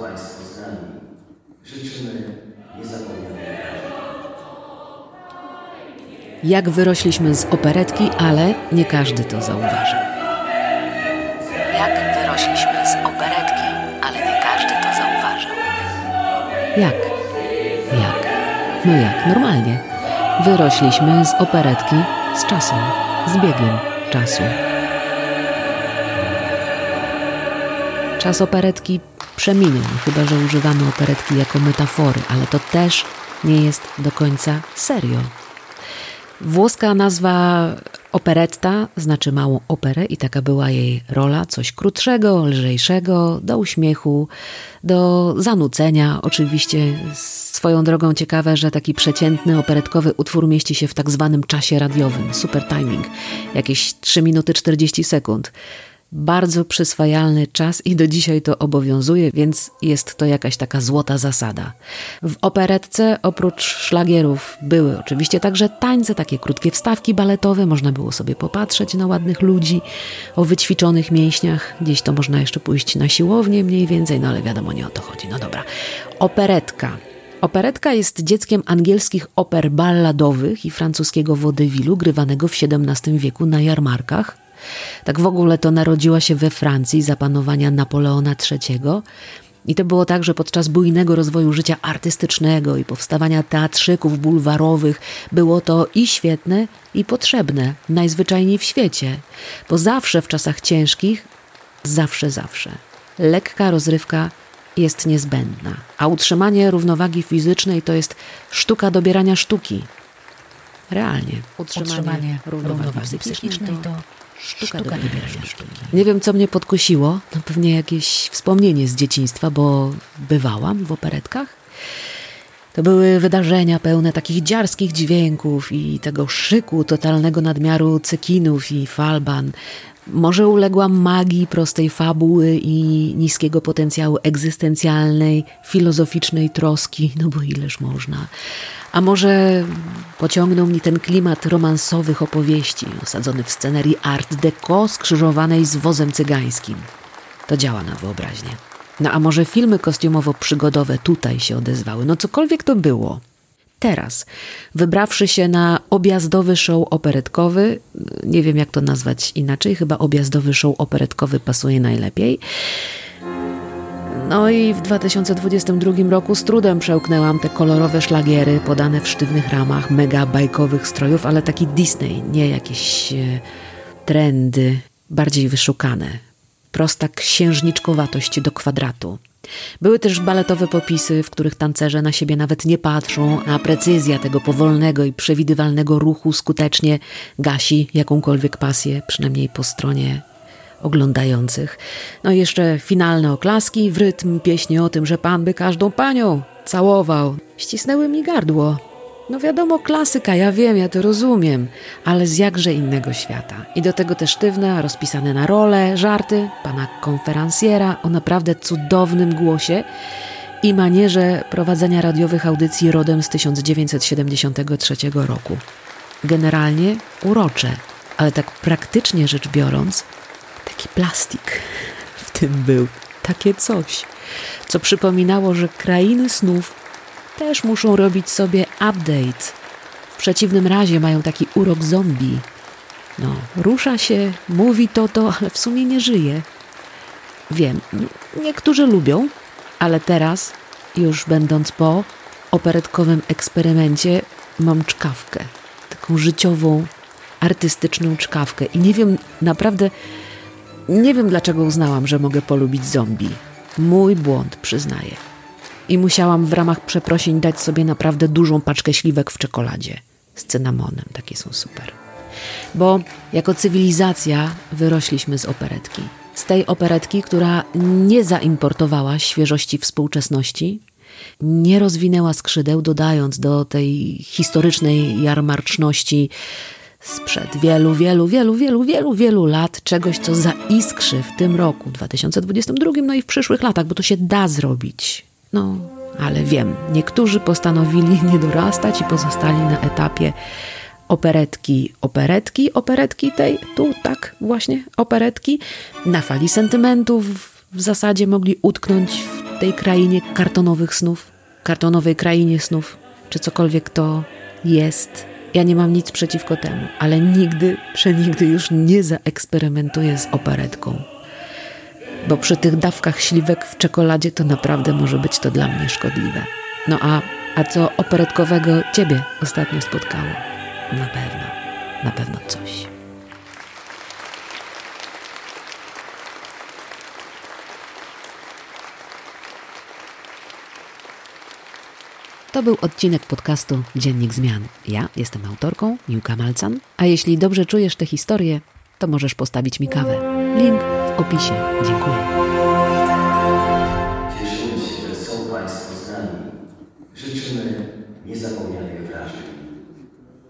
Państwo z nami. Życzymy Jak wyrośliśmy z operetki, ale nie każdy to zauważył. Jak wyrośliśmy z operetki, ale nie każdy to zauważył. Jak? Jak? No jak? Normalnie. Wyrośliśmy z operetki z czasem, z biegiem czasu. Czas operetki przeminie, chyba że używamy operetki jako metafory, ale to też nie jest do końca serio. Włoska nazwa operetta znaczy małą operę i taka była jej rola, coś krótszego, lżejszego, do uśmiechu, do zanucenia. Oczywiście swoją drogą ciekawe, że taki przeciętny operetkowy utwór mieści się w tak zwanym czasie radiowym, super timing, jakieś 3 minuty 40 sekund bardzo przyswajalny czas i do dzisiaj to obowiązuje, więc jest to jakaś taka złota zasada. W operetce oprócz szlagierów były oczywiście także tańce, takie krótkie wstawki baletowe, można było sobie popatrzeć na ładnych ludzi o wyćwiczonych mięśniach. Gdzieś to można jeszcze pójść na siłownię mniej więcej, no ale wiadomo, nie o to chodzi. No dobra. Operetka. Operetka jest dzieckiem angielskich oper balladowych i francuskiego wodewilu grywanego w XVII wieku na jarmarkach tak w ogóle to narodziła się we Francji za panowania Napoleona III. I to było tak, że podczas bujnego rozwoju życia artystycznego i powstawania teatrzyków bulwarowych było to i świetne, i potrzebne, najzwyczajniej w świecie, bo zawsze w czasach ciężkich, zawsze, zawsze, lekka rozrywka jest niezbędna, a utrzymanie równowagi fizycznej to jest sztuka dobierania sztuki. Realnie, utrzymanie, utrzymanie równowagi, równowagi psychicznej to Sztuka, Sztuka sztuki. Nie wiem, co mnie podkusiło. No pewnie jakieś wspomnienie z dzieciństwa, bo bywałam w operetkach. To były wydarzenia pełne takich dziarskich dźwięków i tego szyku totalnego nadmiaru cekinów i falban. Może uległam magii prostej fabuły i niskiego potencjału egzystencjalnej, filozoficznej troski, no bo ileż można. A może pociągnął mnie ten klimat romansowych opowieści, osadzony w scenerii art deco skrzyżowanej z wozem cygańskim. To działa na wyobraźnię. No a może filmy kostiumowo-przygodowe tutaj się odezwały? No cokolwiek to było. Teraz, wybrawszy się na objazdowy show operetkowy, nie wiem jak to nazwać inaczej, chyba objazdowy show operetkowy pasuje najlepiej, no i w 2022 roku z trudem przełknęłam te kolorowe szlagiery podane w sztywnych ramach mega bajkowych strojów, ale taki Disney, nie jakieś e, trendy, bardziej wyszukane. Prosta księżniczkowatość do kwadratu. Były też baletowe popisy, w których tancerze na siebie nawet nie patrzą, a precyzja tego powolnego i przewidywalnego ruchu skutecznie gasi jakąkolwiek pasję, przynajmniej po stronie oglądających. No i jeszcze finalne oklaski w rytm pieśni o tym, że pan by każdą panią całował. Ścisnęły mi gardło. No wiadomo, klasyka, ja wiem, ja to rozumiem, ale z jakże innego świata. I do tego te sztywne, rozpisane na role, żarty pana konferencjera o naprawdę cudownym głosie i manierze prowadzenia radiowych audycji rodem z 1973 roku. Generalnie urocze, ale tak praktycznie rzecz biorąc, Taki plastik w tym był, takie coś, co przypominało, że krainy snów też muszą robić sobie update. W przeciwnym razie mają taki urok zombie. No, rusza się, mówi to, to, ale w sumie nie żyje. Wiem, niektórzy lubią, ale teraz, już będąc po operetkowym eksperymencie, mam czkawkę. Taką życiową, artystyczną czkawkę. I nie wiem naprawdę, nie wiem dlaczego uznałam, że mogę polubić zombie. Mój błąd, przyznaję. I musiałam w ramach przeprosin dać sobie naprawdę dużą paczkę śliwek w czekoladzie. Z cynamonem, takie są super. Bo jako cywilizacja wyrośliśmy z operetki. Z tej operetki, która nie zaimportowała świeżości współczesności, nie rozwinęła skrzydeł, dodając do tej historycznej jarmarczności sprzed wielu, wielu, wielu, wielu, wielu, wielu lat czegoś, co zaiskrzy w tym roku 2022, no i w przyszłych latach, bo to się da zrobić. No, ale wiem, niektórzy postanowili nie dorastać i pozostali na etapie operetki, operetki, operetki tej, tu tak właśnie, operetki, na fali sentymentów w zasadzie mogli utknąć w tej krainie kartonowych snów, kartonowej krainie snów, czy cokolwiek to jest. Ja nie mam nic przeciwko temu, ale nigdy, przenigdy już nie zaeksperymentuję z operetką. Bo przy tych dawkach śliwek w czekoladzie to naprawdę może być to dla mnie szkodliwe. No a, a co operetkowego ciebie ostatnio spotkało? Na pewno, na pewno coś. To był odcinek podcastu Dziennik Zmian. Ja jestem autorką, Miłka Malcan, a jeśli dobrze czujesz tę historię, to możesz postawić mi kawę. Link w opisie. Dziękuję.